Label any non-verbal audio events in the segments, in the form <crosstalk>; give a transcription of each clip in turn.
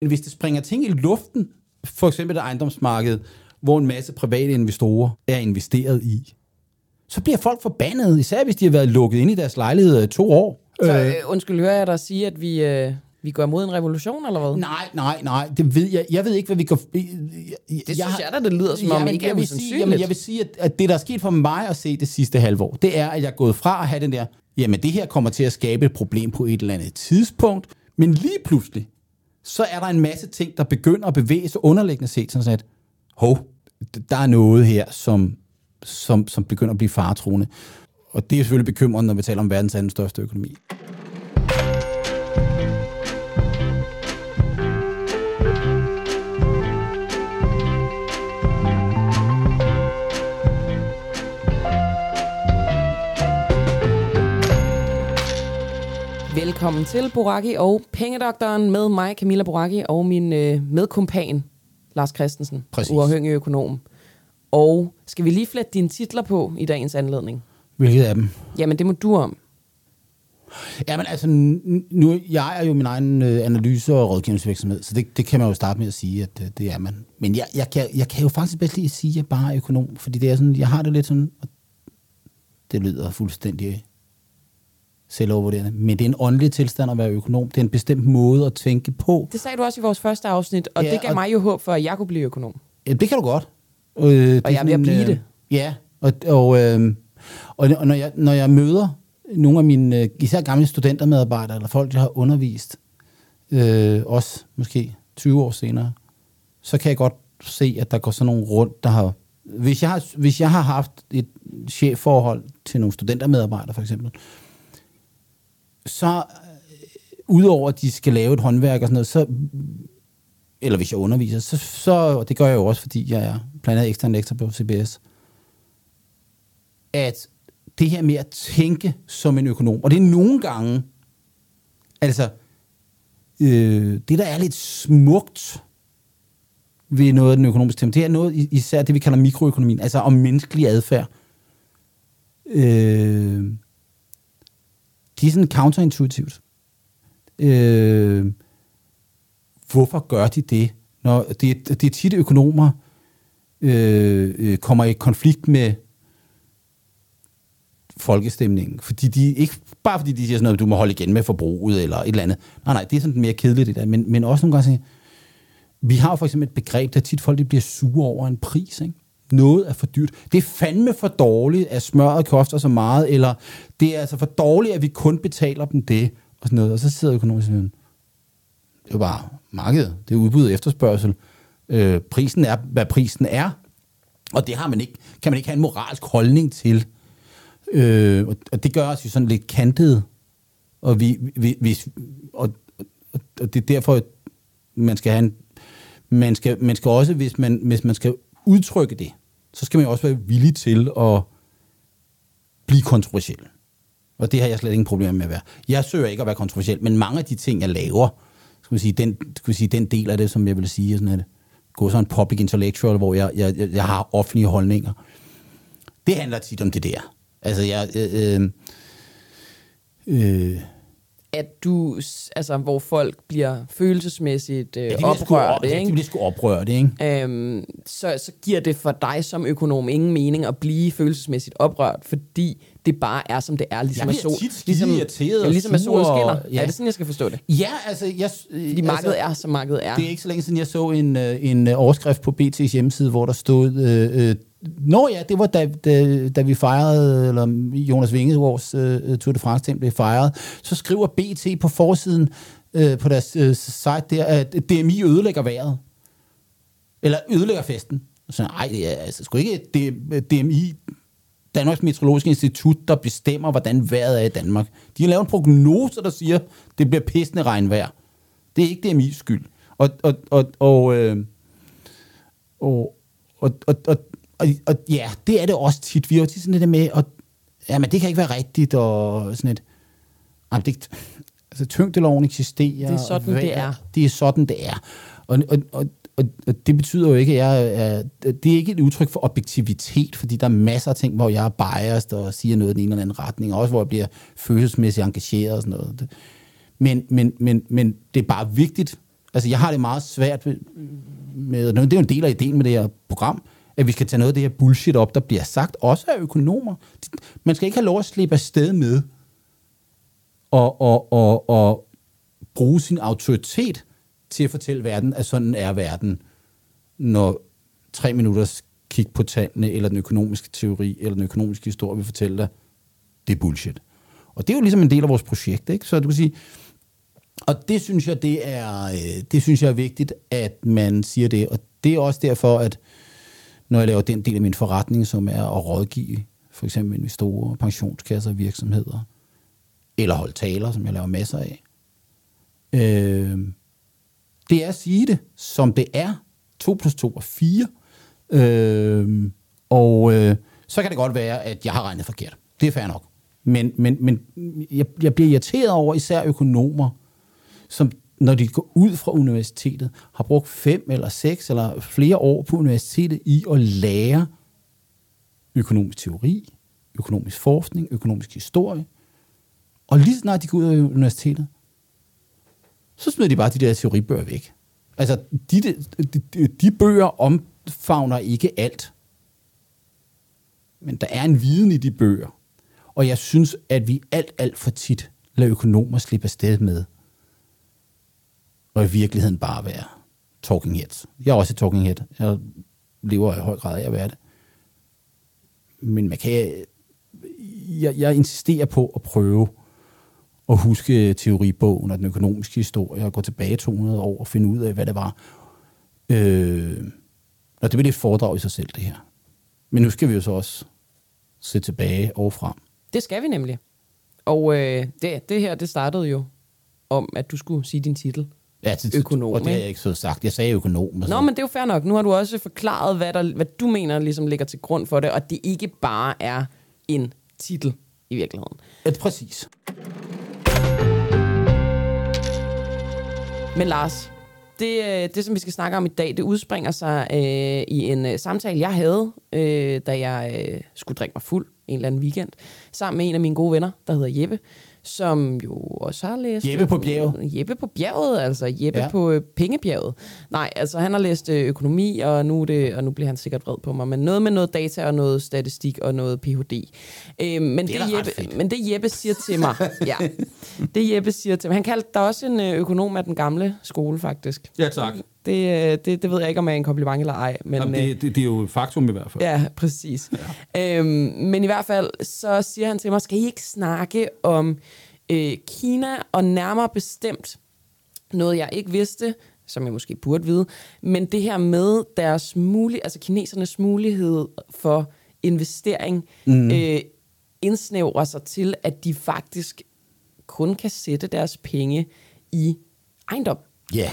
Men hvis det springer ting i luften, for eksempel et ejendomsmarked, hvor en masse private investorer er investeret i, så bliver folk forbandet, især hvis de har været lukket ind i deres lejligheder i to år. Så øh, undskyld, hører jeg dig sige, at vi, øh, vi går imod en revolution, eller hvad? Nej, nej, nej, det ved jeg. Jeg ved ikke, hvad vi går... Jeg, det synes jeg da, det lyder som om, ikke jeg vil sige, jamen, jeg vil sige, at, at det, der er sket for mig at se det sidste halvår, det er, at jeg er gået fra at have den der, jamen det her kommer til at skabe et problem på et eller andet tidspunkt, men lige pludselig, så er der en masse ting, der begynder at bevæge sig underliggende set, sådan at, hov, der er noget her, som, som, som begynder at blive faretruende. Og det er selvfølgelig bekymrende, når vi taler om verdens anden største økonomi. Velkommen til Boraki og Pengedoktoren med mig, Camilla Boraki, og min øh, medkompan, Lars Christensen, Præcis. uafhængig økonom. Og skal vi lige flette dine titler på i dagens anledning? Hvilket af dem? Jamen, det må du om. Jamen altså, nu, jeg er jo min egen øh, analyse- og rådgivningsvirksomhed, så det, det kan man jo starte med at sige, at øh, det er man. Men jeg, jeg, kan, jeg kan jo faktisk bedst lige sige, at jeg bare er økonom, fordi det er sådan, jeg har det lidt sådan, og det lyder fuldstændig selvovervurderende, men det er en åndelig tilstand at være økonom. Det er en bestemt måde at tænke på. Det sagde du også i vores første afsnit, og Ja, det gav og- mig jo håb for, at jeg kunne blive økonom. Ja, det kan du godt. Øh, det Og jeg at blive det. Ja, og, og, øh, og, og når, jeg, når jeg møder nogle af mine, øh, især gamle studentermedarbejdere, eller folk, jeg har undervist, øh, også måske 20 år senere, så kan jeg godt se, at der går sådan nogle rundt, der har... Hvis jeg har, hvis jeg har haft et chefforhold til nogle studentermedarbejdere, for eksempel, så øh, udover at de skal lave et håndværk og sådan noget, så eller hvis jeg underviser, så, så og det gør jeg jo også, fordi jeg er blandt andet ekstern lektor på CBS, at det her med at tænke som en økonom, og det er nogle gange, altså, øh, det der er lidt smukt ved noget af den økonomiske tema, det er noget, i- især det vi kalder mikroøkonomien, altså om menneskelig adfærd. Øh, det er sådan counterintuitivt. Øh, hvorfor gør de det? Når det, det er tit økonomer øh, øh, kommer i konflikt med folkestemningen. Fordi de, ikke bare fordi de siger sådan noget, du må holde igen med forbruget eller et eller andet. Nej, nej, det er sådan mere kedeligt det der. Men, men også nogle gange sige, vi har jo for eksempel et begreb, der tit folk de bliver sure over en pris. Ikke? Noget er for dyrt. Det er fandme for dårligt, at smøret koster så meget, eller det er altså for dårligt, at vi kun betaler dem det, og sådan noget. Og så sidder økonomisk sådan, det er jo bare markedet. Det er udbud og efterspørgsel. Øh, prisen er, hvad prisen er. Og det har man ikke, kan man ikke have en moralsk holdning til. Øh, og, det gør os jo sådan lidt kantet. Og, vi, vi, hvis, og, og, og det er derfor, man skal have en, man skal, man skal også, hvis man, hvis man skal udtrykke det, så skal man jo også være villig til at blive kontroversiel. Og det har jeg slet ingen problemer med at være. Jeg søger ikke at være kontroversiel, men mange af de ting, jeg laver, skal man sige, den, skal man sige, den del af det, som jeg vil sige, er sådan at gå sådan en public intellectual, hvor jeg, jeg, jeg, jeg har offentlige holdninger. Det handler tit om det der. Altså, jeg... Øh, øh, øh, at du, altså, hvor folk bliver følelsesmæssigt øh, ja, de bliver sgu oprørte, ja, de ikke? bliver sgu oprørte, ikke? Øhm, så, så giver det for dig som økonom ingen mening at blive følelsesmæssigt oprørt, fordi det bare er, som det er. Ligesom Jeg bliver sol, tit ligesom, irriteret ja, og ligesom solen sur, og- Ja. Er det sådan, jeg skal forstå det? Ja, altså... Jeg, øh, Fordi markedet er, som markedet er. Det er ikke så længe siden, jeg så en, øh, en øh, overskrift på BT's hjemmeside, hvor der stod... Øh, øh, Nå ja, det var da, da, da vi fejrede, eller Jonas Vingegaards øh, Tour de France blev fejret, så skriver BT på forsiden øh, på deres øh, site der, at DMI ødelægger vejret. Eller ødelægger festen. Så nej, det er altså sgu ikke det, DMI, Danmarks Meteorologiske Institut, der bestemmer, hvordan vejret er i Danmark. De har lavet en prognose, der siger, det bliver pissende regnvejr. Det er ikke DMI's skyld. Og, og, og, og, øh, og, og, og, og, og, og ja, det er det også tit. Vi har jo tit sådan det der med, at jamen, det kan ikke være rigtigt, og sådan et, jamen, det, altså tyngdeloven eksisterer. Det er sådan, og det er. Det er sådan, det er. Og, og, og, og, og det betyder jo ikke, at jeg er, det er ikke et udtryk for objektivitet, fordi der er masser af ting, hvor jeg er biased og siger noget i den ene eller anden retning, og også hvor jeg bliver følelsesmæssigt engageret og sådan noget. Men, men, men, men det er bare vigtigt Altså, jeg har det meget svært med, med det er jo en del af ideen med det her program, at vi skal tage noget af det her bullshit op, der bliver sagt, også af økonomer. Man skal ikke have lov at slippe afsted med og, og, og, og bruge sin autoritet til at fortælle verden, at sådan er verden, når tre minutters kig på tallene, eller den økonomiske teori, eller den økonomiske historie vil fortælle dig, det er bullshit. Og det er jo ligesom en del af vores projekt, ikke? Så du kan sige, og det synes jeg, det er, øh, det synes jeg er vigtigt, at man siger det. Og det er også derfor, at når jeg laver den del af min forretning, som er at rådgive for eksempel investorer, pensionskasser, virksomheder, eller holde taler, som jeg laver masser af, øh, det er at sige det, som det er. 2 plus 2 er 4. Øh, og øh, så kan det godt være, at jeg har regnet forkert. Det er fair nok. Men, men, men jeg, jeg bliver irriteret over især økonomer, som når de går ud fra universitetet, har brugt fem eller seks eller flere år på universitetet i at lære økonomisk teori, økonomisk forskning, økonomisk historie. Og lige snart de går ud af universitetet, så smider de bare de der teoribøger væk. Altså, de, de, de, de bøger omfavner ikke alt. Men der er en viden i de bøger. Og jeg synes, at vi alt, alt for tit lader økonomer slippe afsted med, og i virkeligheden bare være talking heads. Jeg er også et talking head. Jeg lever i høj grad af at være det. Men man kan... Jeg, jeg insisterer på at prøve at huske teoribogen og den økonomiske historie og gå tilbage 200 år og finde ud af, hvad det var. Øh, og det bliver et foredrag i sig selv, det her. Men nu skal vi jo så også se tilbage og frem. Det skal vi nemlig. Og øh, det, det her, det startede jo om, at du skulle sige din titel. Ja, det, økonom. Og det har jeg ikke så sagt. Jeg sagde økonom. Nå, men det er jo fair nok. Nu har du også forklaret, hvad, der, hvad du mener ligesom ligger til grund for det, og det ikke bare er en titel i virkeligheden. Ja, præcis. Men Lars, det, øh, det, som vi skal snakke om i dag, det udspringer sig øh, i en øh, samtale, jeg havde, øh, da jeg øh, skulle drikke mig fuld en eller anden weekend, sammen med en af mine gode venner, der hedder Jeppe, som jo også har læst... Jeppe på bjerget. Jeppe på bjerget, altså Jeppe ja. på øh, pengebjerget. Nej, altså han har læst øh, økonomi, og nu, det, og nu bliver han sikkert vred på mig, men noget med noget data og noget statistik og noget Ph.D. Øh, men, det, det Jeppe, men det Jeppe siger til mig, ja, det Jeppe siger til mig, han kaldte der også en øh, økonom af den gamle skole, faktisk. Ja, tak. Det, øh, det, det ved jeg ikke, om er en kompliment eller ej. Men, Jamen, det, det, det er jo faktum i hvert fald. Ja, præcis. Ja. Øhm, men i hvert fald, så siger han til mig, skal I ikke snakke om øh, Kina, og nærmere bestemt noget, jeg ikke vidste, som jeg måske burde vide, men det her med deres mulighed, altså kinesernes mulighed for investering, mm. øh, indsnævrer sig til, at de faktisk kun kan sætte deres penge i ejendom. Ja. Yeah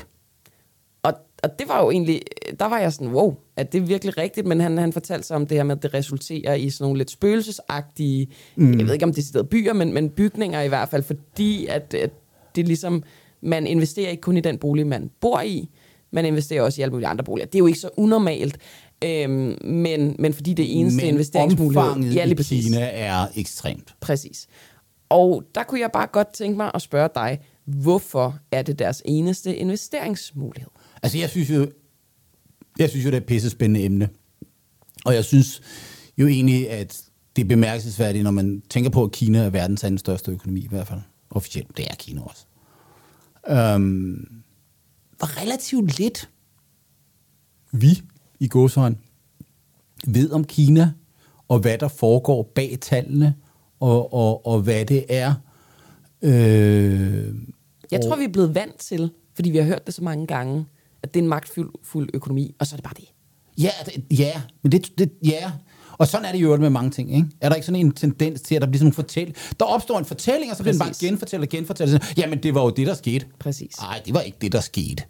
og det var jo egentlig, der var jeg sådan, wow, at det er virkelig rigtigt, men han, han fortalte sig om det her med, at det resulterer i sådan nogle lidt spøgelsesagtige, mm. jeg ved ikke om det er byer, men, men bygninger i hvert fald, fordi at, at det ligesom, man investerer ikke kun i den bolig, man bor i, man investerer også i alle mulige andre boliger. Det er jo ikke så unormalt, øhm, men, men fordi det eneste men investeringsmulighed... Ja, lige præcis. Kina er ekstremt. Præcis. Og der kunne jeg bare godt tænke mig at spørge dig, hvorfor er det deres eneste investeringsmulighed? Altså, jeg synes jo, jeg synes jo, det er et pisse spændende emne. Og jeg synes jo egentlig, at det er bemærkelsesværdigt, når man tænker på, at Kina er verdens anden største økonomi, i hvert fald officielt. Det er Kina også. Um, hvor relativt lidt vi i Gåshøjen ved om Kina, og hvad der foregår bag tallene, og, og, og hvad det er. Øh, jeg tror, vi er blevet vant til, fordi vi har hørt det så mange gange, at det er en magtfuld økonomi, og så er det bare det. Ja, det, ja, men det, det, ja. Og sådan er det jo med mange ting, ikke? Er der ikke sådan en tendens til, at der bliver sådan en fortælling? Der opstår en fortælling, og så bliver den bare genfortalt og genfortalt. Jamen, det var jo det, der skete. Præcis. Nej, det var ikke det, der skete.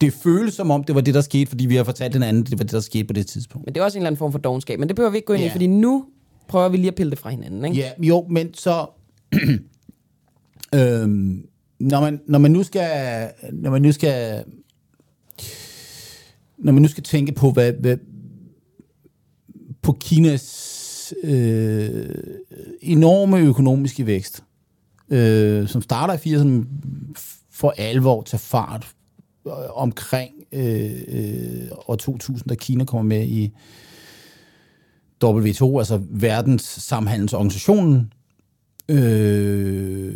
Det føles som om, det var det, der skete, fordi vi har fortalt den anden, det var det, der skete på det tidspunkt. Men det er også en eller anden form for dogenskab, men det behøver vi ikke gå ind ja. i, fordi nu prøver vi lige at pille det fra hinanden, ikke? Ja, jo, men så... <clears throat> øhm, når, man, når man nu skal, når man nu skal når man nu skal tænke på, hvad, hvad på Kinas øh, enorme økonomiske vækst, øh, som starter i 80'erne for alvor til fart øh, omkring øh, øh, år 2000, da Kina kommer med i WTO, altså verdens samhandelsorganisationen. Øh,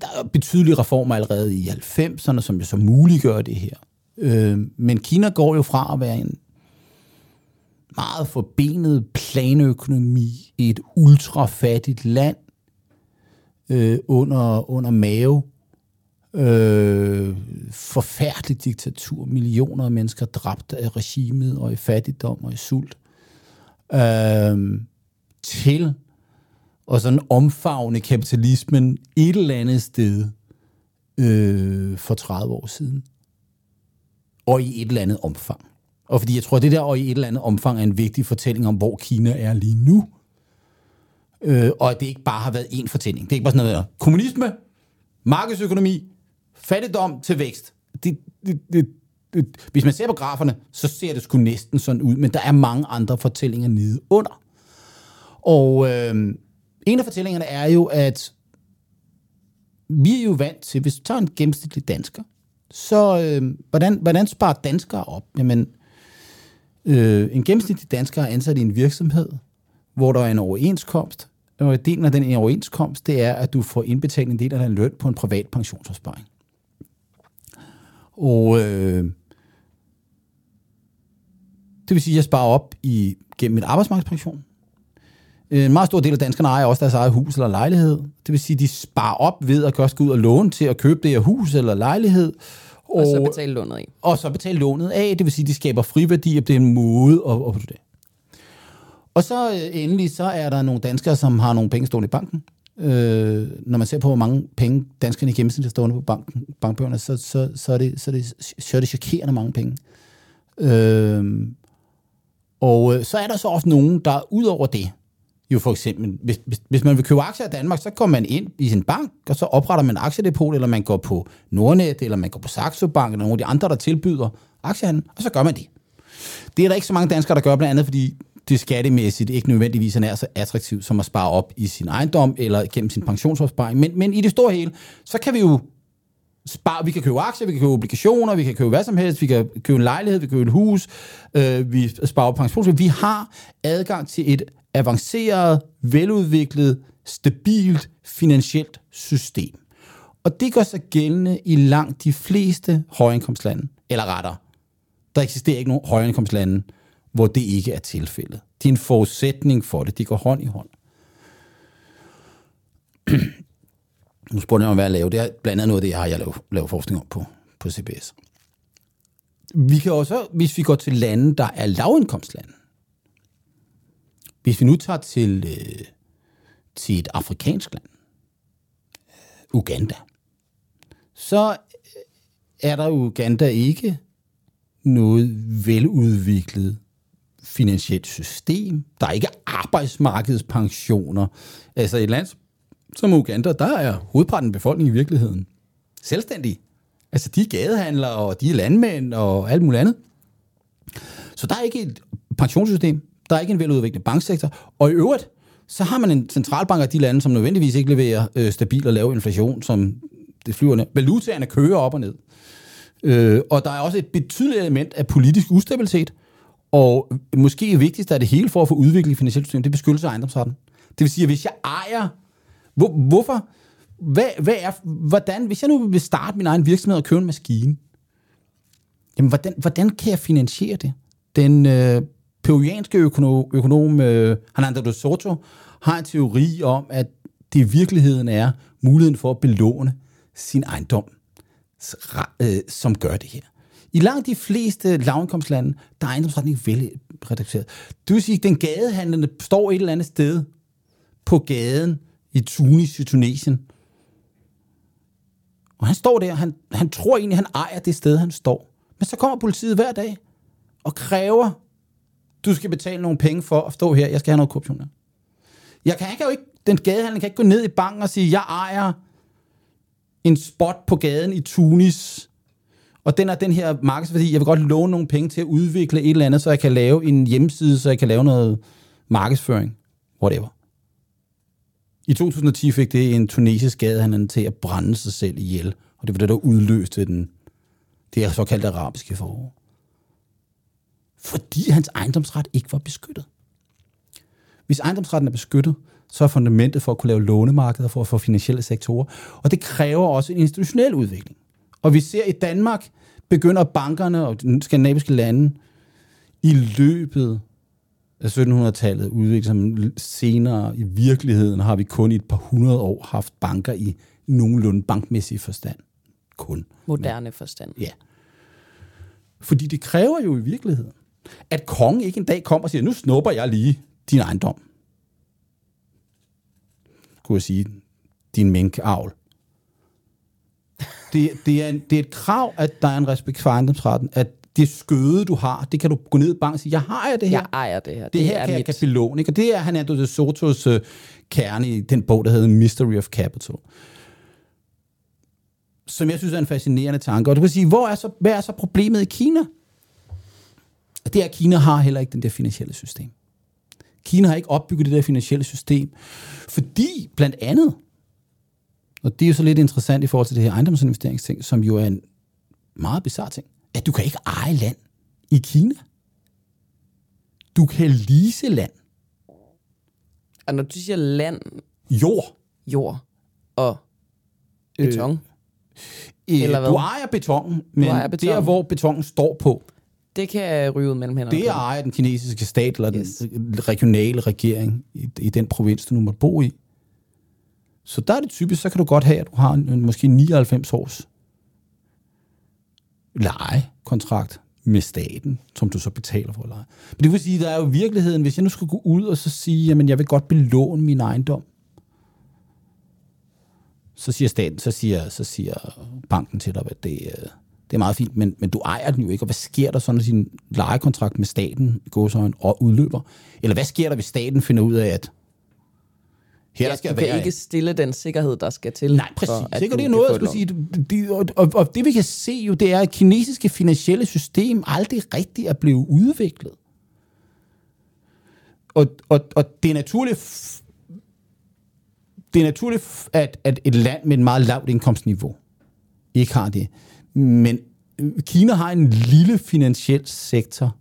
der er betydelige reformer allerede i 90'erne, som jo så muliggør det her. Øh, men Kina går jo fra at være en meget forbenet planøkonomi i et ultrafattigt land øh, under, under mave. Øh, forfærdeligt diktatur, millioner af mennesker dræbt af regimet og i fattigdom og i sult. Øh, til og sådan omfavne kapitalismen et eller andet sted øh, for 30 år siden. Og i et eller andet omfang. Og fordi jeg tror, at det der og i et eller andet omfang er en vigtig fortælling om, hvor Kina er lige nu. Øh, og at det ikke bare har været én fortælling. Det er ikke bare sådan noget, kommunisme, markedsøkonomi, fattigdom til vækst. Det, det, det, det, hvis man ser på graferne, så ser det sgu næsten sådan ud, men der er mange andre fortællinger nede under. Og øh, en af fortællingerne er jo, at vi er jo vant til, hvis du tager en gennemsnitlig dansker, så øh, hvordan, hvordan sparer danskere op? Jamen, øh, en gennemsnitlig dansker er ansat i en virksomhed, hvor der er en overenskomst, og delen af den overenskomst, det er, at du får indbetalt en del af din løn på en privat pensionsopsparing. Og øh, det vil sige, at jeg sparer op i, gennem min arbejdsmarkedspension. En meget stor del af danskerne ejer også deres eget hus eller lejlighed. Det vil sige, at de sparer op ved at også gå ud og låne til at købe det her hus eller lejlighed. Og, og så betale lånet af. Og så betale lånet af. Det vil sige, at de skaber friværdi, og det er en måde at, at det. Og så øh, endelig, så er der nogle danskere, som har nogle penge stående i banken. Øh, når man ser på, hvor mange penge danskerne i gennemsnit har stående på banken, bankbøgerne, så, så, så, er det, så, er det, så er det chokerende mange penge. Øh, og øh, så er der så også nogen, der ud over det, jo for eksempel, hvis, hvis, hvis man vil købe aktier i Danmark, så går man ind i sin bank, og så opretter man aktiedepot, eller man går på Nordnet, eller man går på Saxo Bank, eller nogle af de andre, der tilbyder aktiehandel, og så gør man det. Det er der ikke så mange danskere, der gør, blandt andet fordi det skattemæssigt ikke nødvendigvis er så attraktivt som at spare op i sin ejendom eller gennem sin pensionsopsparing. Men, men i det store hele, så kan vi jo spare, vi kan købe aktier, vi kan købe obligationer, vi kan købe hvad som helst, vi kan købe en lejlighed, vi kan købe et hus, øh, vi sparer op pension. Vi har adgang til et avanceret, veludviklet, stabilt finansielt system. Og det gør sig gældende i langt de fleste højindkomstlande, eller retter. Der eksisterer ikke nogen højindkomstlande, hvor det ikke er tilfældet. Det er en forudsætning for det. De går hånd i hånd. nu spurgte jeg mig, hvad jeg laver. Det er blandt andet noget af det, jeg har jeg lavet, lavet forskning om på, på CBS. Vi kan også, hvis vi går til lande, der er lavindkomstlande, hvis vi nu tager til, øh, til et afrikansk land, øh, Uganda, så øh, er der Uganda ikke noget veludviklet finansielt system. Der er ikke arbejdsmarkedspensioner. Altså et land som Uganda, der er hovedparten af befolkningen i virkeligheden selvstændige. Altså de er gadehandlere, og de er landmænd og alt muligt andet. Så der er ikke et pensionssystem, der er ikke en veludviklet banksektor, og i øvrigt, så har man en centralbank af de lande, som nødvendigvis ikke leverer øh, stabil og lav inflation, som det flyver ned. Valutaerne kører op og ned. Øh, og der er også et betydeligt element af politisk ustabilitet, og måske vigtigst af det hele for at få udviklet finansielt system, det er beskyttelse af ejendomsretten. Det vil sige, at hvis jeg ejer... Hvor, hvorfor? Hvad, hvad er, hvordan, hvis jeg nu vil starte min egen virksomhed og købe en maskine, jamen hvordan, hvordan kan jeg finansiere det? Den øh, peruanske økonom, økonom øh, Hernando de Soto har en teori om, at det i virkeligheden er muligheden for at belåne sin ejendom, øh, som gør det her. I langt de fleste lavindkomstlande, der er ejendomsretten ikke vel reduceret. Det vil sige, at den gadehandlende står et eller andet sted på gaden i Tunis i Tunesien. Og han står der, han, han tror egentlig, han ejer det sted, han står. Men så kommer politiet hver dag og kræver, du skal betale nogle penge for at stå her, jeg skal have noget korruption. Jeg kan, jeg kan jo ikke, den gadehandler kan ikke gå ned i banken og sige, jeg ejer en spot på gaden i Tunis, og den er den her markedsværdi, jeg vil godt låne nogle penge til at udvikle et eller andet, så jeg kan lave en hjemmeside, så jeg kan lave noget markedsføring. Whatever. I 2010 fik det en tunesisk gadehandel til at brænde sig selv ihjel, og det var det, der udløste den det er såkaldte arabiske forår. Fordi hans ejendomsret ikke var beskyttet. Hvis ejendomsretten er beskyttet, så er fundamentet for at kunne lave lånemarkeder for at få finansielle sektorer. Og det kræver også en institutionel udvikling. Og vi ser i Danmark, begynder bankerne og de skandinaviske lande i løbet af 1700-tallet udvikle sig senere. I virkeligheden har vi kun i et par hundrede år haft banker i nogenlunde bankmæssig forstand. Kun. Moderne forstand. Ja. Fordi det kræver jo i virkeligheden, at kongen ikke en dag kommer og siger, nu snupper jeg lige din ejendom. Kunne jeg sige, din minkavl. Det, det, er en, det er et krav, at der er en respekt for ejendomsretten, at det skøde, du har, det kan du gå ned i banken og sige, jeg har jeg det her. Jeg ejer det her. Det, det her er kan jeg mit. kan belåne. Ikke? Og det er Hernando de Sotos uh, kerne i den bog, der hedder Mystery of Capital. Som jeg synes er en fascinerende tanke. Og du kan sige, hvor er så, hvad er så problemet i Kina? Det er, at Kina har heller ikke den der finansielle system. Kina har ikke opbygget det der finansielle system, fordi blandt andet, og det er jo så lidt interessant i forhold til det her ejendomsinvesteringsting, som jo er en meget bizarre ting, at du kan ikke eje land i Kina. Du kan lease land. Og når du siger land, Jord. jord og beton, øh, Øh, Eller hvad? Du ejer betongen, men ejer der, betongen. hvor betongen står på, det kan ryge ud mellem hænderne. det ejer den kinesiske stat eller Yes. den regionale regering i, i den provins, du nu måtte bo i. Så der er det typisk, så kan du godt have, at du har en, en måske 99 års lejekontrakt med staten, som du så betaler for at leje. Men det vil sige, der er jo virkeligheden, hvis jeg nu skulle gå ud og så sige, jamen jeg vil godt belåne min ejendom, så siger staten, så siger, så siger banken til dig, at det, øh, det er meget fint, men, men du ejer den jo ikke, og hvad sker der så, når din lejekontrakt med staten går så og udløber? Eller hvad sker der, hvis staten finder ud af, at her ja, der skal du kan være... ikke stille den sikkerhed, der skal til. Nej, præcis. for, at Ikke? Og det er noget, jeg skulle sige. Og, og, og det vi kan se jo, det er, at kinesiske finansielle system aldrig rigtig er blevet udviklet. Og, og, og det er naturligt, det er naturligt, at, at et land med et meget lavt indkomstniveau ikke har det. Men øh, Kina har en lille finansiel sektor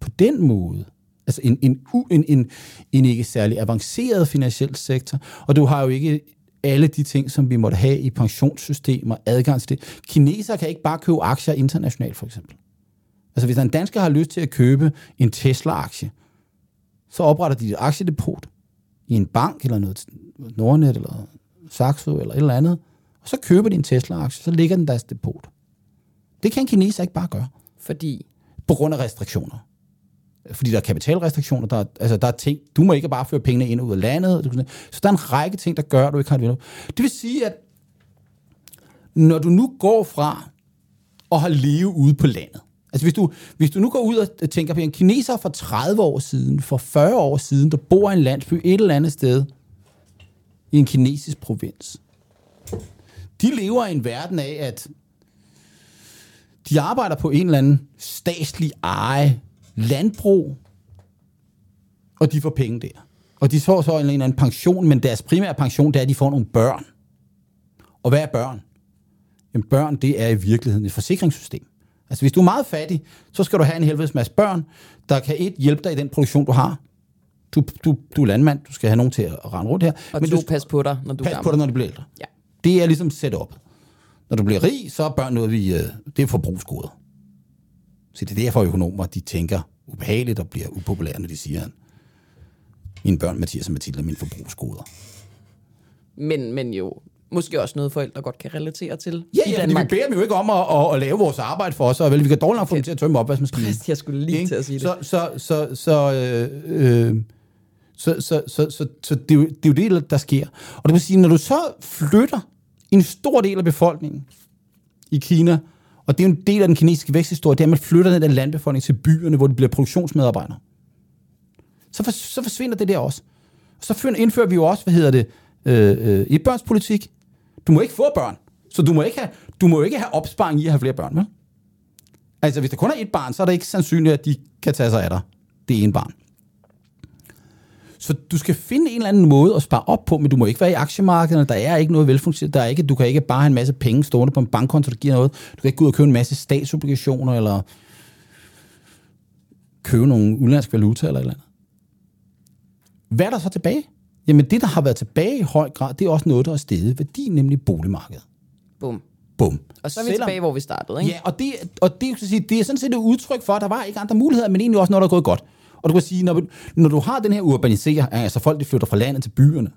på den måde. Altså en, en, en, en, en ikke særlig avanceret finansiel sektor. Og du har jo ikke alle de ting, som vi måtte have i pensionssystemer, adgang til det. Kinesere kan ikke bare købe aktier internationalt, for eksempel. Altså hvis en dansker har lyst til at købe en Tesla-aktie, så opretter de et aktiedepot i en bank eller noget Nordnet eller Saxo eller et eller andet, og så køber de en Tesla-aktie, så ligger den deres depot. Det kan en kineser ikke bare gøre Fordi på grund af restriktioner. Fordi der er kapitalrestriktioner, der er, altså der er ting, du må ikke bare føre pengene ind og ud af landet. Så der er en række ting, der gør, at du ikke har et vindue. Det vil sige, at når du nu går fra at have leve ude på landet, altså hvis du, hvis du nu går ud og tænker på en kineser for 30 år siden, for 40 år siden, der bor i en landsby et eller andet sted i en kinesisk provins. De lever i en verden af, at de arbejder på en eller anden statslig eje landbrug, og de får penge der. Og de får så en eller anden pension, men deres primære pension, det er, at de får nogle børn. Og hvad er børn? Jamen børn, det er i virkeligheden et forsikringssystem. Altså hvis du er meget fattig, så skal du have en helvedes masse børn, der kan et hjælpe dig i den produktion, du har. Du, du, du er landmand, du skal have nogen til at rende rundt her. og men du du pas på dig, når du er pas gammel. på dig, når du bliver ældre. Ja. Det er ligesom setup. Når du bliver rig, så er børn noget, vi, øh, det er forbrugsgoder. Så det er derfor økonomer, de tænker ubehageligt og bliver upopulære, når de siger, at mine børn, Mathias og Mathilde, er mine forbrugsgoder. Men, men jo måske også noget, forældre godt kan relatere til Ja, i ja, fordi vi Danmark. beder dem jo ikke om at, at, at lave vores arbejde for os, og vel, vi kan dårligt nok få dem til at tømme opvaskemaskinen. <laughs> Jeg skulle lige Ikke? til at sige det. Så, så, så, så, øh, øh, så, så, så, så, så det, er jo, det er jo det, der sker. Og det vil sige, når du så flytter en stor del af befolkningen i Kina, og det er jo en del af den kinesiske væksthistorie, det er, at man flytter den der landbefolkning til byerne, hvor de bliver produktionsmedarbejdere. Så, for, så forsvinder det der også. Så indfører vi jo også, hvad hedder det, øh, øh, etbørnspolitik. Du må ikke få børn, så du må ikke have, du må ikke have opsparing i at have flere børn, vel? Altså, hvis der kun er et barn, så er det ikke sandsynligt, at de kan tage sig af dig. Det ene barn. Så du skal finde en eller anden måde at spare op på, men du må ikke være i aktiemarkedet, der er ikke noget velfunktioneret, der er ikke, du kan ikke bare have en masse penge stående på en bankkonto, der giver noget. Du kan ikke gå ud og købe en masse statsobligationer, eller købe nogle udenlandske valuta eller et eller andet. Hvad er der så tilbage? Jamen det, der har været tilbage i høj grad, det er også noget, der er steget værdi, nemlig boligmarkedet. Bum. Bum. Og så er vi Selvom, tilbage, hvor vi startede, ikke? Ja, og det, og det, sige, det er sådan set et udtryk for, at der var ikke andre muligheder, men egentlig også noget, der er gået godt. Og du kan sige, når, når du har den her urbanisering, altså folk de flytter fra landet til byerne,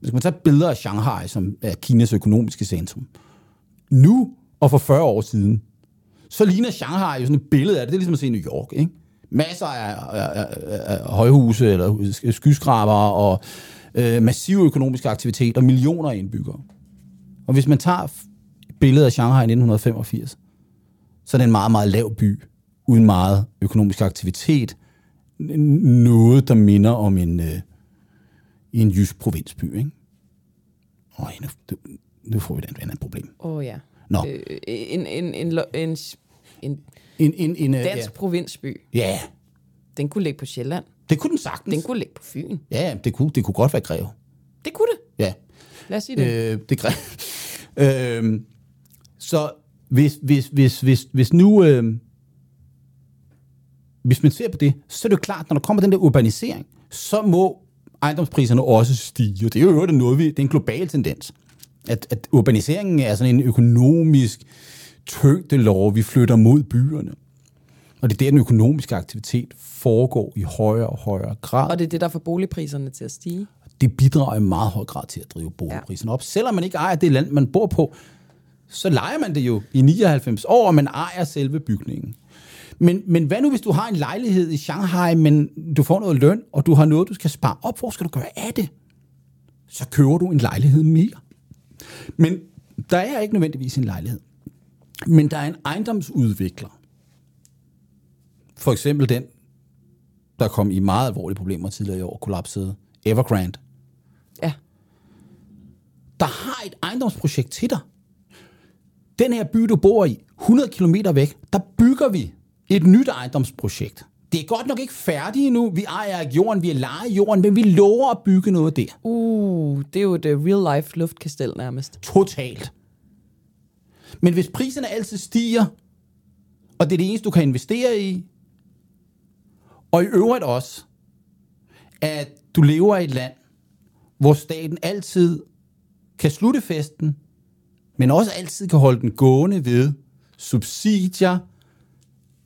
hvis man tager billeder af Shanghai, som er Kinas økonomiske centrum, nu og for 40 år siden, så ligner Shanghai jo sådan et billede af det. Det er ligesom at se New York, ikke? Masser af, af, af, af højhuse eller skyskraber og øh, massiv økonomisk aktivitet og millioner af indbyggere. Og hvis man tager billedet af Shanghai i 1985, så er det en meget, meget lav by, uden meget økonomisk aktivitet. Noget, der minder om en, øh, en jysk provinsby, ikke? Åh, nu, nu får vi et andet problem. Åh oh, ja. Nå. Øh, en, en, en, en, en, en, en, en dansk ja. provinsby. Ja. Den kunne ligge på Sjælland. Det kunne den sagtens. Den kunne ligge på Fyn. Ja, det kunne, det kunne godt være Greve. Det kunne det. Ja. Lad os sige det. Øh, det er <laughs> øh, så hvis, hvis, hvis, hvis, hvis nu... Øh, hvis man ser på det, så er det jo klart, når der kommer den der urbanisering, så må ejendomspriserne også stige. Og det er jo det noget, vi, det er en global tendens. At, at urbaniseringen er sådan en økonomisk tyngdelov, vi flytter mod byerne. Og det er der, den økonomiske aktivitet foregår i højere og højere grad. Og det er det, der får boligpriserne til at stige? Det bidrager i meget høj grad til at drive boligpriserne ja. op. Selvom man ikke ejer det land, man bor på, så leger man det jo i 99 år, og man ejer selve bygningen. Men, men hvad nu, hvis du har en lejlighed i Shanghai, men du får noget løn, og du har noget, du skal spare op? Hvor skal du gøre af det? Så køber du en lejlighed mere. Men der er ikke nødvendigvis en lejlighed. Men der er en ejendomsudvikler. For eksempel den, der kom i meget alvorlige problemer tidligere i år, kollapsede Evergrande. Ja. Der har et ejendomsprojekt til dig. Den her by, du bor i, 100 km væk, der bygger vi et nyt ejendomsprojekt. Det er godt nok ikke færdigt endnu. Vi ejer ikke jorden, vi er leje jorden, men vi lover at bygge noget der. Uh, det er jo et uh, real-life luftkastel nærmest. Totalt. Men hvis priserne altid stiger, og det er det eneste, du kan investere i, og i øvrigt også, at du lever i et land, hvor staten altid kan slutte festen, men også altid kan holde den gående ved subsidier,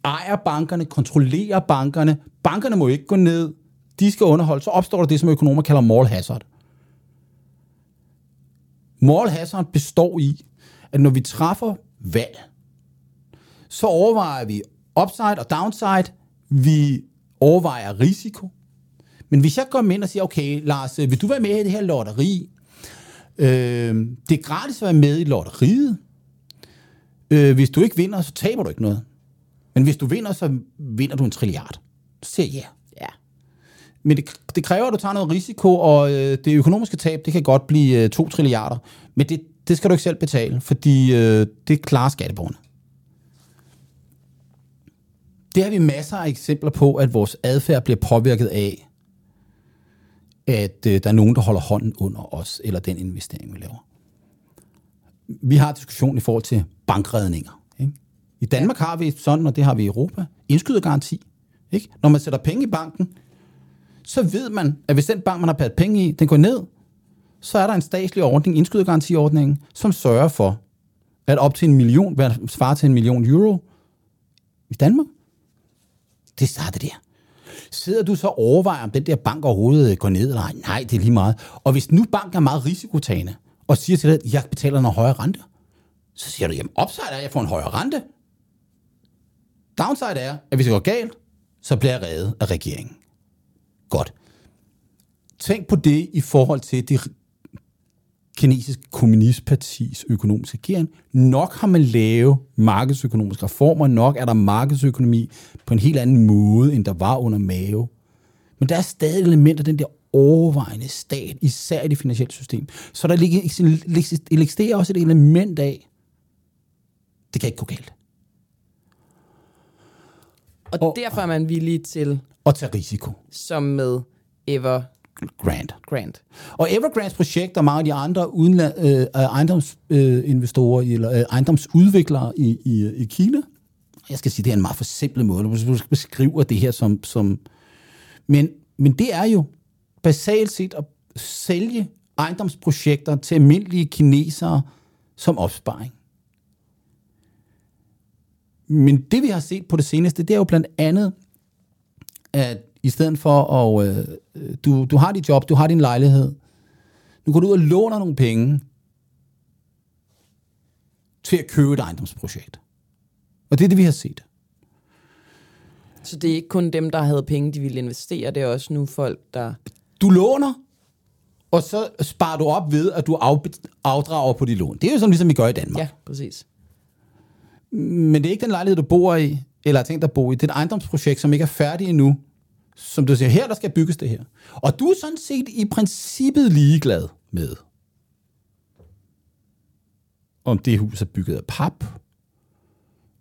ejer bankerne, kontrollerer bankerne. Bankerne må ikke gå ned. De skal underholde. Så opstår der det, som økonomer kalder moral hazard. Moral hazard består i, at når vi træffer valg, så overvejer vi upside og downside. Vi overvejer risiko. Men hvis jeg går ind og siger, okay, Lars, vil du være med i det her lotteri? Øh, det er gratis at være med i lotteriet. Øh, hvis du ikke vinder, så taber du ikke noget. Men hvis du vinder, så vinder du en trilliard. Så siger jeg ja. Ja. Men det, det kræver, at du tager noget risiko, og øh, det økonomiske tab, det kan godt blive øh, 2 trilliarder. Men det, det skal du ikke selv betale, fordi øh, det klarer skatteborgerne. Det har vi masser af eksempler på, at vores adfærd bliver påvirket af, at øh, der er nogen, der holder hånden under os, eller den investering, vi laver. Vi har diskussion i forhold til bankredninger. I Danmark har vi sådan, og det har vi i Europa, indskydergaranti. Ikke? Når man sætter penge i banken, så ved man, at hvis den bank, man har pæret penge i, den går ned, så er der en statslig ordning, indskydergarantiordningen, som sørger for, at op til en million, hvad svarer til en million euro i Danmark, det starter der. Sidder du så og overvejer, om den der bank overhovedet øh, går ned, eller ej? Nej, det er lige meget. Og hvis nu banken er meget risikotagende, og siger til dig, at jeg betaler en højere rente, så siger du, jamen upside er, at jeg får en højere rente. Downside er, at hvis det går galt, så bliver jeg reddet af regeringen. Godt. Tænk på det i forhold til det kinesiske kommunistpartis økonomiske regering. Nok har man lavet markedsøkonomiske reformer, nok er der markedsøkonomi på en helt anden måde, end der var under Mao. Men der er stadig elementer af den der overvejende stat, især i det finansielle system. Så der ligger også et element af, det kan ikke gå galt. Og, og derfor er man villig til... At tage risiko. Som med Ever Grant. Grant. Og Evergrands projekt og mange af de andre udenland, øh, ejendomsinvestorer øh, eller øh, ejendomsudviklere i, i, i Kina, jeg skal sige, det er en meget forsimplet måde, du beskriver det her som, som men, men det er jo basalt set at sælge ejendomsprojekter til almindelige kinesere som opsparing. Men det vi har set på det seneste, det er jo blandt andet, at i stedet for at øh, du, du har dit job, du har din lejlighed, nu går du ud og låner nogle penge til at købe et ejendomsprojekt. Og det er det, vi har set. Så det er ikke kun dem, der havde penge, de ville investere, det er også nu folk, der... Du låner, og så sparer du op ved, at du afdrager på de lån. Det er jo sådan, ligesom vi gør i Danmark. Ja, præcis. Men det er ikke den lejlighed, du bor i, eller har tænkt dig at bo i. Det er et ejendomsprojekt, som ikke er færdigt endnu. Som du siger, her der skal bygges det her. Og du er sådan set i princippet ligeglad med, om det hus er bygget af pap,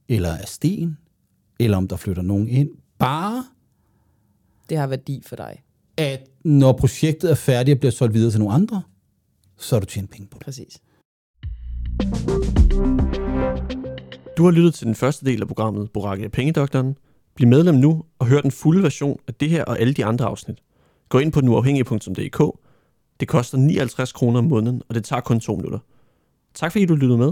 eller af sten, eller om der flytter nogen ind. Bare det har værdi for dig. At når projektet er færdigt og bliver solgt videre til nogle andre, så er du tjent penge på det. Præcis. Du har lyttet til den første del af programmet Boracke af Pengedoktoren. Bliv medlem nu og hør den fulde version af det her og alle de andre afsnit. Gå ind på nuafhængig.dk. Det koster 59 kroner om måneden, og det tager kun to minutter. Tak fordi du lyttede med.